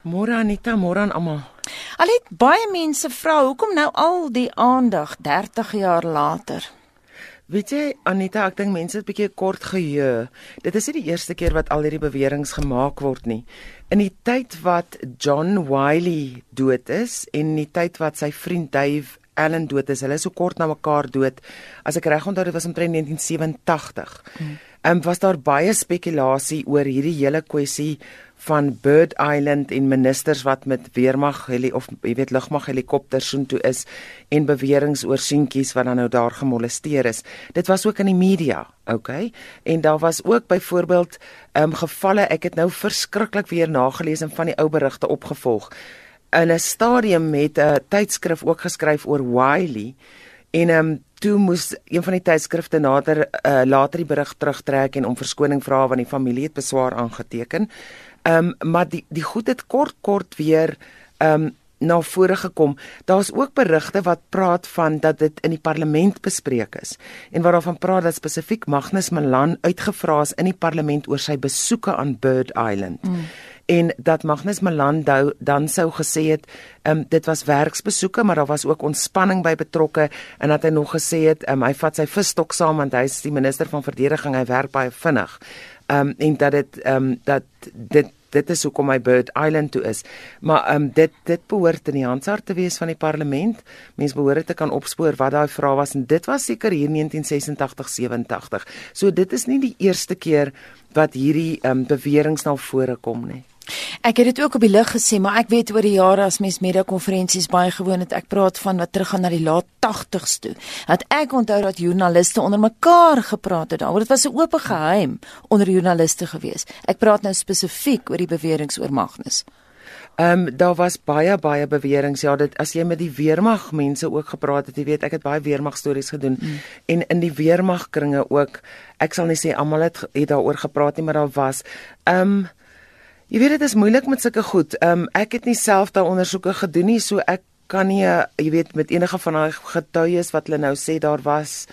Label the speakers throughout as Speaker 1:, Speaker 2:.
Speaker 1: Môre Anita, môre aan almal.
Speaker 2: Al het baie mense vra hoekom nou al die aandag 30 jaar later.
Speaker 1: Weet jy Anita, ek dink mense het 'n bietjie kort geheue. Dit is nie die eerste keer wat al hierdie beweringe gemaak word nie. In die tyd wat John Wiley dood is en in die tyd wat sy vriend Dave Allen dood is, hulle is so kort na mekaar dood. As ek reg onthou, dit was omtrent 1987. Hmm. Ehm um, was daar baie spekulasie oor hierdie hele kwessie van Bird Island en ministers wat met weermag heli of jy weet lugmag helikopters soontoe is en beweringe oor seentjies wat dan nou daar gemolesteer is. Dit was ook in die media, okay? En daar was ook byvoorbeeld ehm um, gevalle, ek het nou verskriklik weer nagelees en van die ou berigte opgevolg. In 'n stadium met 'n tydskrif ook geskryf oor Wiley en ehm um, toe moes een van die tydskrifte nader uh, later die berig terugtrek en om verskoning vra want die familie het beswaar aangeteken. Ehm um, maar die die goed het kort kort weer ehm um, na vore gekom. Daar's ook berigte wat praat van dat dit in die parlement bespreek is en waarvan praat dat spesifiek Magnus Malan uitgevra is in die parlement oor sy besoeke aan Bird Island. Mm en dat Magnus Malandou dan sou gesê het um, dit was werksbesoeke maar daar was ook ontspanning by betrokke en dat hy nog gesê het um, hy vat sy visstok saam want hy is die minister van verdediging hy werk baie vinnig um, en dat dit um, dat dit dit is hoekom my Bird Island toe is. Maar ehm um, dit dit behoort in die handsart te wees van die parlement. Mense behoort te kan opspoor wat daai vrae was en dit was seker hier 1986 87. So dit is nie die eerste keer wat hierdie ehm um, beweringe na vore kom nie.
Speaker 2: Ek het dit ook op die lig gesê, maar ek weet oor die jare as mens media konferensies baie gewoon het, ek praat van wat teruggaan na die laat 80s toe. Dat ek onthou dat joernaliste onder mekaar gepraat het daaroor. Dit was 'n oop geheim onder joernaliste gewees. Ek praat nou spesifiek oor die beweringe oor Magnus.
Speaker 1: Ehm um, daar was baie baie beweringe. Ja, dit as jy met die weermag mense ook gepraat het, jy weet, ek het baie weermag stories gedoen mm. en in die weermag kringe ook. Ek sal nie sê almal het, het daaroor gepraat nie, maar daar was ehm um, Jy weet dit is moeilik met sulke goed. Ehm um, ek het nie self daai ondersoeke gedoen nie, so ek kan nie jy weet met enige van daai getuies wat hulle nou sê daar was.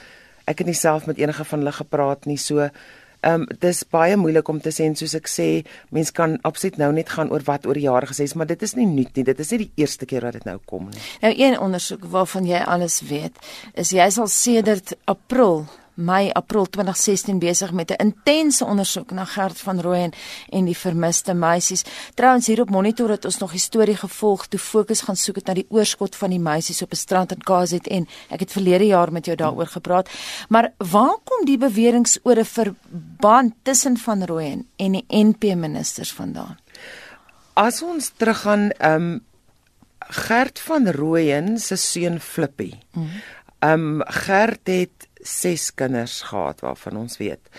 Speaker 1: Ek het nie self met enige van hulle gepraat nie, so ehm um, dis baie moeilik om te sê en soos ek sê, mens kan absoluut nou net gaan oor wat oor jare gesê is, maar dit is nie nuut nie. Dit is nie die eerste keer wat dit nou kom nie.
Speaker 2: Nou een ondersoek waarvan jy alles weet, is jy sal sedert April Mei April 2016 besig met 'n intense ondersoek na Gert van Rooyen en die vermiste meisies. Trouwens hier op monitor het ons nog storie gevolg toe fokus gaan soek het na die oorskot van die meisies op 'n strand in KZN. Ek het verlede jaar met jou daaroor gepraat. Maar waar kom die beweringe oor 'n verband tussen van Rooyen en die NP ministers vandaan?
Speaker 1: As ons teruggaan, ehm um, Gert van Rooyen se seun Flippie. Mhm. Ehm um, Gert het 6 kinders gehad waarvan ons weet.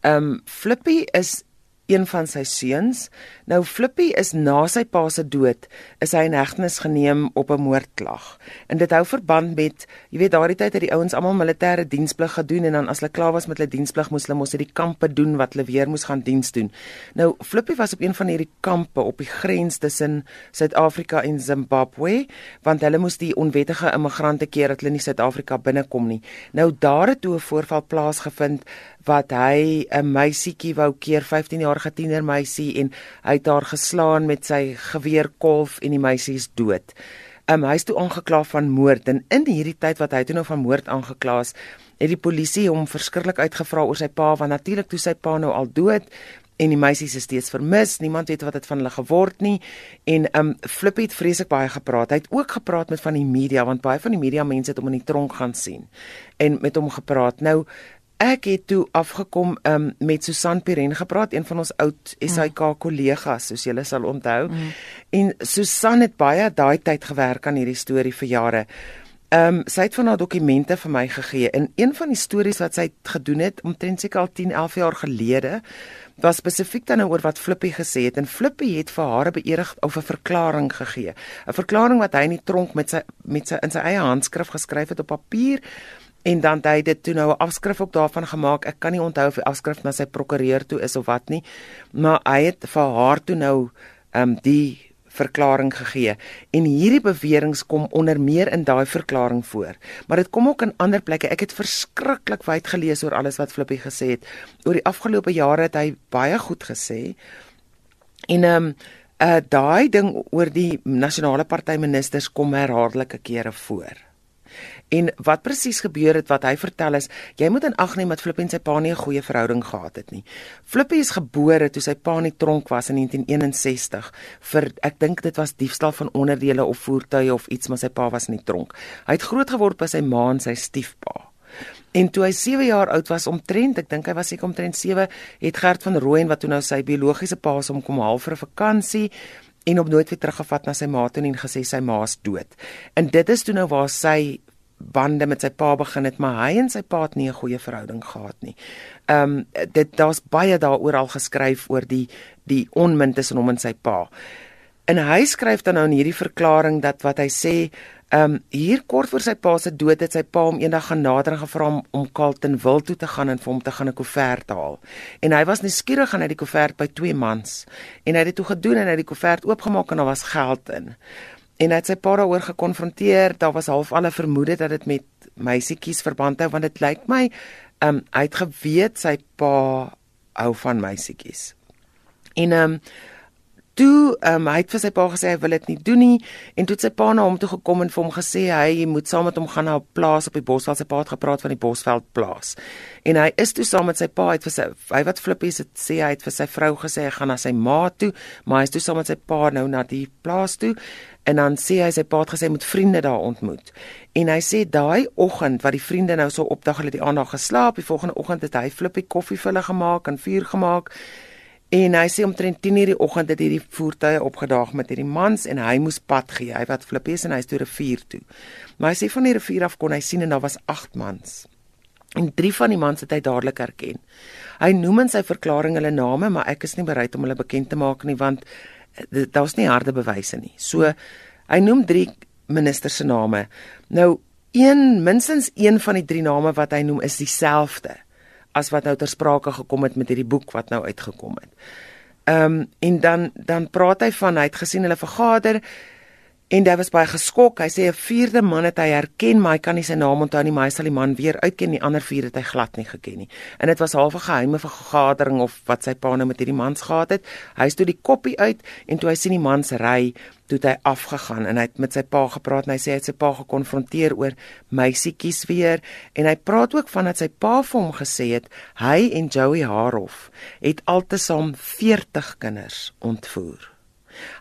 Speaker 1: Ehm um, Flippy is een van sy seuns. Nou Flippy is na sy pa se dood is hy in hegtenis geneem op 'n moordklag. En dit hou verband met, jy weet daardie tyd het die ouens almal militêre diensplig gedoen en dan as hulle klaar was met hulle diensplig moes hulle mos uit die kampe doen wat hulle weer moes gaan diens doen. Nou Flippy was op een van hierdie kampe op die grens tussen Suid-Afrika en Zimbabwe, want hulle moes die onwettige immigrante keer dat hulle nie Suid-Afrika binnekom nie. Nou daar het toe 'n voorval plaasgevind wat hy 'n meisietjie wou keer 15 jarige tienermeisie en hy het haar geslaan met sy geweerkolf en die meisie is dood. Um, hy is toe aangekla van moord en in hierdie tyd wat hy toe nou van moord aangekla is, het die polisie hom verskriklik uitgevra oor sy pa want natuurlik toe sy pa nou al dood en die meisies is steeds vermis. Niemand weet wat dit van hulle geword nie. En um Flip het vreeslik baie gepraat. Hy het ook gepraat met van die media want baie van die media mense het hom in die tronk gaan sien en met hom gepraat. Nou Ek het toe afgekom um, met Susan Piren gepraat, een van ons oud SAK mm. kollegas, soos julle sal onthou. Mm. En Susan het baie daai tyd gewerk aan hierdie storie vir jare. Ehm um, sy het van haar dokumente vir my gegee. En een van die stories wat sy gedoen het omtrent seker al 10, 11 jaar gelede, was spesifiek dan oor wat Flippy gesê het. En Flippy het vir haar 'n beërig of 'n verklaring gegee. 'n Verklaring wat hy in die tronk met sy met sy in sy eie handskrif geskryf het op papier en dan het hy dit toe nou 'n afskrif ook daarvan gemaak. Ek kan nie onthou of die afskrif na sy prokureur toe is of wat nie, maar hy het vir haar toe nou ehm um, die verklaring gegee. En hierdie beweringe kom onder meer in daai verklaring voor. Maar dit kom ook in ander plekke. Ek het verskriklik wyd gelees oor alles wat Flippie gesê het. Oor die afgelope jare het hy baie goed gesê. En ehm um, uh daai ding oor die nasionale party ministers kom herhaaldelike kere voor. En wat presies gebeur het wat hy vertel is, jy moet in ag neem dat Flippie en sy pa nie 'n goeie verhouding gehad het nie. Flippie is gebore toe sy pa in die tronk was in 1961 vir ek dink dit was diefstal van onderdele of voertuie of iets, maar sy pa was in die tronk. Hy het groot geword by sy ma en sy stiefpa. En toe hy 7 jaar oud was omtrent, ek dink hy was seker omtrent 7, het Gert van Rooyen wat toe nou sy biologiese pa se hom kom haal vir 'n vakansie en op nooit weer teruggevat na sy ma toe en gesê sy ma's dood. En dit is toe nou waar sy bande met sy pa begin het, maar hy en sy pa het nie 'n goeie verhouding gehad nie. Ehm um, dit daar's baie daaroor al geskryf oor die die onmin tussen hom en sy pa. En hy skryf dan nou in hierdie verklaring dat wat hy sê, ehm um, hier kort voor sy pa se dood het sy pa hom eendag gaan nader en gevra om om Kalten wil toe te gaan en vir hom te gaan 'n koevert haal. En hy was nuuskierig aan uit die koevert by twee mans en hy het dit toe gedoen en hy het die koevert oopgemaak en daar was geld in en hy het sy pa daaroor gekonfronteer. Daar was half alle vermoede dat dit met meisietjies verband hou want dit lyk my um, hy het geweet sy pa hou van meisietjies. En um, toe um, hy het vir sy pa gesê hy wil dit nie doen nie en toe het sy pa na hom toe gekom en vir hom gesê hy moet saam met hom gaan na 'n plaas op die Bosveld. Sy pa het gepraat van die Bosveld plaas. En hy is toe saam met sy pa uit vir sy hy wat flippies het sê hy het vir sy vrou gesê hy gaan na sy ma toe, maar hy is toe saam met sy pa nou na die plaas toe en dan sê hy sy pa het gesê moet vriende daar ontmoet. En hy sê daai oggend wat die vriende nou so opdag hulle die aand geslaap, die volgende oggend het hy flippie koffie vir hulle gemaak en vuur gemaak En hy sê omtrent 10:00 die oggend het hierdie voertuie opgedaag met hierdie mans en hy moes pad gee. Hy wat Flippies en hy is toe rivier toe. Maar hy sê van die rivier af kon hy sien en daar was 8 mans. En drie van die mans het hy dadelik herken. Hy noem in sy verklaring hulle name, maar ek is nie bereid om hulle bekend te maak nie want eh, daar's nie harde bewyse nie. So hy noem drie ministers se name. Nou een minstens een van die drie name wat hy noem is dieselfde as wat nou ter sprake gekom het met hierdie boek wat nou uitgekom het. Ehm um, en dan dan praat hy van hy het gesien hulle vergader En hy was baie geskok. Hy sê 'n vierde man het hy herken, maar hy kan nie sy naam onthou nie, maar hy sal die man weer uitken. Die ander vier het hy glad nie geken nie. En dit was half 'n geheime vergadering of wat sy pa nou met hierdie mans gehad het. Hy stoot die koppie uit en toe hy sien die mans ry, toe hy afgegaan en hy het met sy pa gepraat en hy sê hy het sy pa gekonfronteer oor meisietjies weer en hy praat ook van dat sy pa vir hom gesê het hy en Joey Harof het altesaam 40 kinders ontvoer.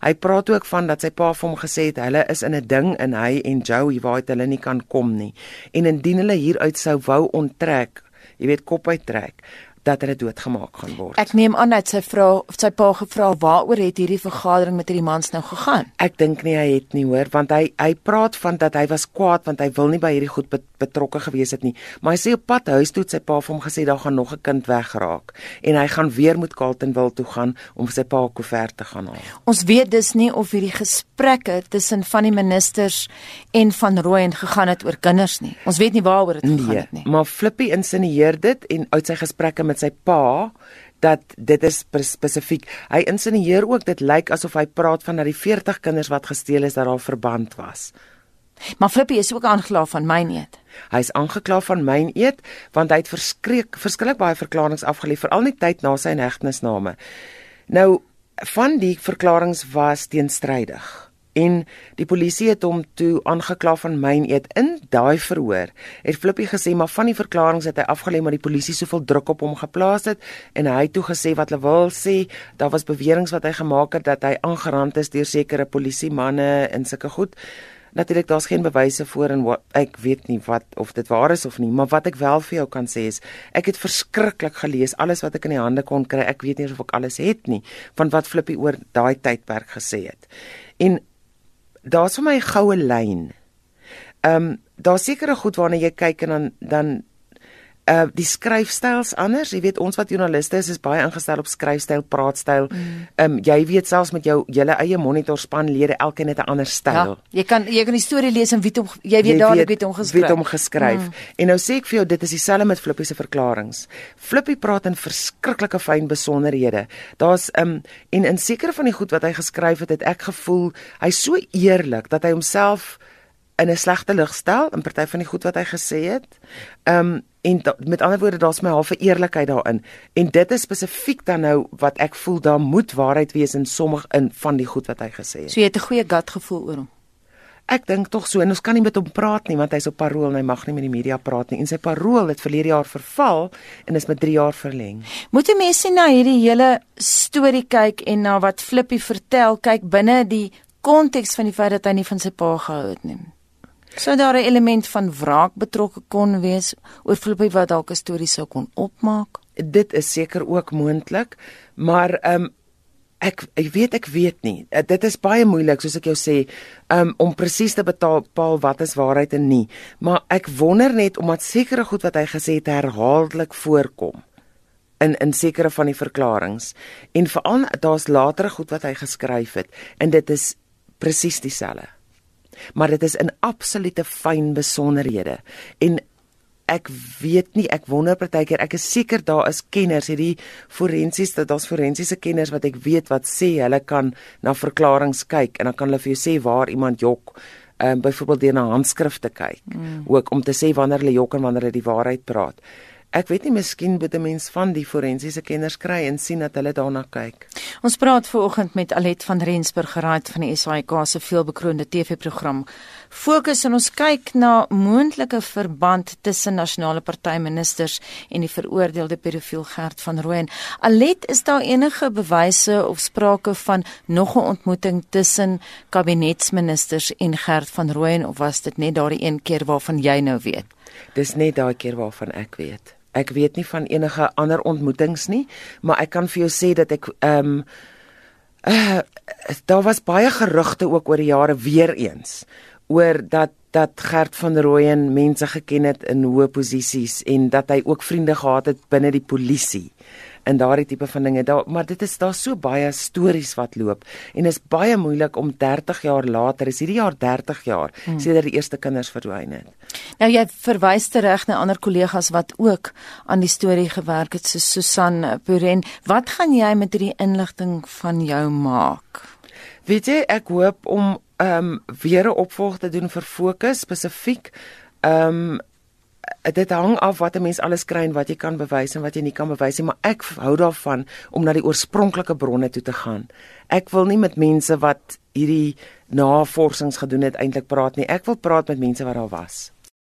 Speaker 1: Hy praat ook van dat sy pa vir hom gesê het hulle is in 'n ding in hy en Joey waar hulle nie kan kom nie. En indien hulle hieruit sou wou onttrek, jy weet kop uittrek, dat hulle doodgemaak gaan word.
Speaker 2: Ek neem aan dat sy vra of sy pa gevra waaroor het hierdie vergadering met hierdie mans nou gegaan?
Speaker 1: Ek dink nie hy het nie hoor, want hy hy praat van dat hy was kwaad want hy wil nie by hierdie goed betrokke gewees het nie. Maar hy sê op pad huis toe het sy pa vir hom gesê daar gaan nog 'n kind weggeraak en hy gaan weer met Carltonville toe gaan om sy pa koevert te gaan haal.
Speaker 2: Ons weet dus nie of hierdie gesprekke tussen van die ministers en van Rooyen gegaan het oor kinders nie. Ons weet nie waaroor dit gegaan nee, het nie.
Speaker 1: Maar Flippy insinieer dit en uit sy gesprekke met met sy pa dat dit is spesifiek. Hy insinieer ook dit lyk asof hy praat van dat die 40 kinders wat gesteel is dat daar verband was.
Speaker 2: Maar Flippie is ook aangekla van myn eet.
Speaker 1: Hy is aangekla van myn eet want hy het verskrik verskriklik baie verklaringe afgelê veral nie tyd na sy hegtenisname. Nou van die verklaringe was teenstrydig en die polisie het hom toe aangekla van myn eet in daai verhoor. Het Flippie gesê maar van die verklaringe het hy afgelê maar die polisie soveel druk op hom geplaas het en hy het toe gesê wat hulle wil sê, daar was beweringe wat hy gemaak het dat hy aangerand is deur sekere polisie manne en sulke goed. Natuurlik daar's geen bewyse voor en wat, ek weet nie wat of dit waar is of nie, maar wat ek wel vir jou kan sê is ek het verskriklik gelees alles wat ek in die hande kon kry. Ek weet nie of ek alles het nie van wat Flippie oor daai tydperk gesê het. En daar's vir my 'n goue lyn. Ehm um, daar's sekere goed waarna jy kyk en dan dan uh die skryfstyls anders. Jy weet ons wat joernaliste is is baie ingestel op skryfstyl, praatstyl. Mm. Um, jy weet selfs met jou julle eie monitorspanlede elkeen het 'n ander styl. Ja,
Speaker 2: jy kan jy kan die storie lees en weet hom jy weet dadelik wie hom geskryf.
Speaker 1: Wie hom geskryf. Mm. En nou sê ek vir jou dit is dieselfde met Flippie se verklaringe. Flippie praat in verskriklike fyn besonderhede. Daar's um, en in sekere van die goed wat hy geskryf het, het ek gevoel hy's so eerlik dat hy homself in 'n slegte lig stel in party van die goed wat hy gesê het. Um, en da, met ander woorde daar's my halfe eerlikheid daarin en dit is spesifiek dan nou wat ek voel daar moet waarheid wees in sommige in van die goed wat hy gesê het.
Speaker 2: So jy het 'n goeie gut gevoel oor hom.
Speaker 1: Ek dink tog so en ons kan nie met hom praat nie want hy's op parol en hy mag nie met die media praat nie en sy parol het verlede jaar verval en is met 3 jaar verleng.
Speaker 2: Moet jy mense na hierdie hele storie kyk en na wat Flippy vertel kyk binne die konteks van die feit dat hy nie van sy pa gehou het nie. Sou daar 'n element van wraak betrokke kon wees oor Flippy wat dalk 'n storie sou kon opmaak?
Speaker 1: Dit is seker ook moontlik, maar ehm um, ek ek weet ek weet nie. Uh, dit is baie moeilik soos ek jou sê um, om presies te bepaal wat is waarheid en nie. Maar ek wonder net omdat sekere goed wat hy gesê het herhaaldelik voorkom in in sekere van die verklaringe en veral daar's latere goed wat hy geskryf het en dit is presies dieselfde maar dit is in absolute fyn besonderhede. En ek weet nie ek wonder partykeer ek is seker daar is kenners hierdie forensies dat daar's forensiese kenners wat ek weet wat sê hulle kan na verklaringe kyk en dan kan hulle vir jou sê waar iemand jok ehm um, byvoorbeeld deur na handskrifte kyk. Mm. ook om te sê wanneer hulle jok en wanneer hulle die waarheid praat Ek weet nie miskien moet 'n mens van die forensiese kenners kry en sien dat hulle daarna kyk.
Speaker 2: Ons praat veraloggend met Alet van Rensburg geraad van die SAIK se veelbekroonde TV-program. Fokus en ons kyk na moontlike verband tussen nasionale partyministers en die veroordeelde pedofiel Gert van Rooyen. Alet, is daar enige bewyse of sprake van nog 'n ontmoeting tussen kabinetsministers en Gert van Rooyen of was dit net daardie een keer waarvan jy nou weet?
Speaker 1: Dis net daai keer waarvan ek weet. Ek weet nie van enige ander ontmoetings nie, maar ek kan vir jou sê dat ek ehm um, uh, daar was baie gerugte ook oor die jare weer eens oor dat dat Gert van Rooyen mense geken het in hoë posisies en dat hy ook vriende gehad het binne die polisie in daardie tipe van dinge. Daar maar dit is daar so baie stories wat loop en is baie moeilik om 30 jaar later, is hierdie jaar 30 jaar hmm. sedert die eerste kinders verdwyn het.
Speaker 2: Nou jy verwys terug na ander kollegas wat ook aan die storie gewerk het, so Susan Puren. Wat gaan jy met hierdie inligting van jou maak?
Speaker 1: Weet jy, ek hoop om ehm um, weer 'n opvolg te doen vir fokus spesifiek ehm um, dit hang af wat 'n mens alles kry en wat jy kan bewys en wat jy nie kan bewys nie, maar ek hou daarvan om na die oorspronklike bronne toe te gaan. Ek wil nie met mense wat hierdie navorsings gedoen het eintlik praat nie. Ek wil praat met mense wat daar was.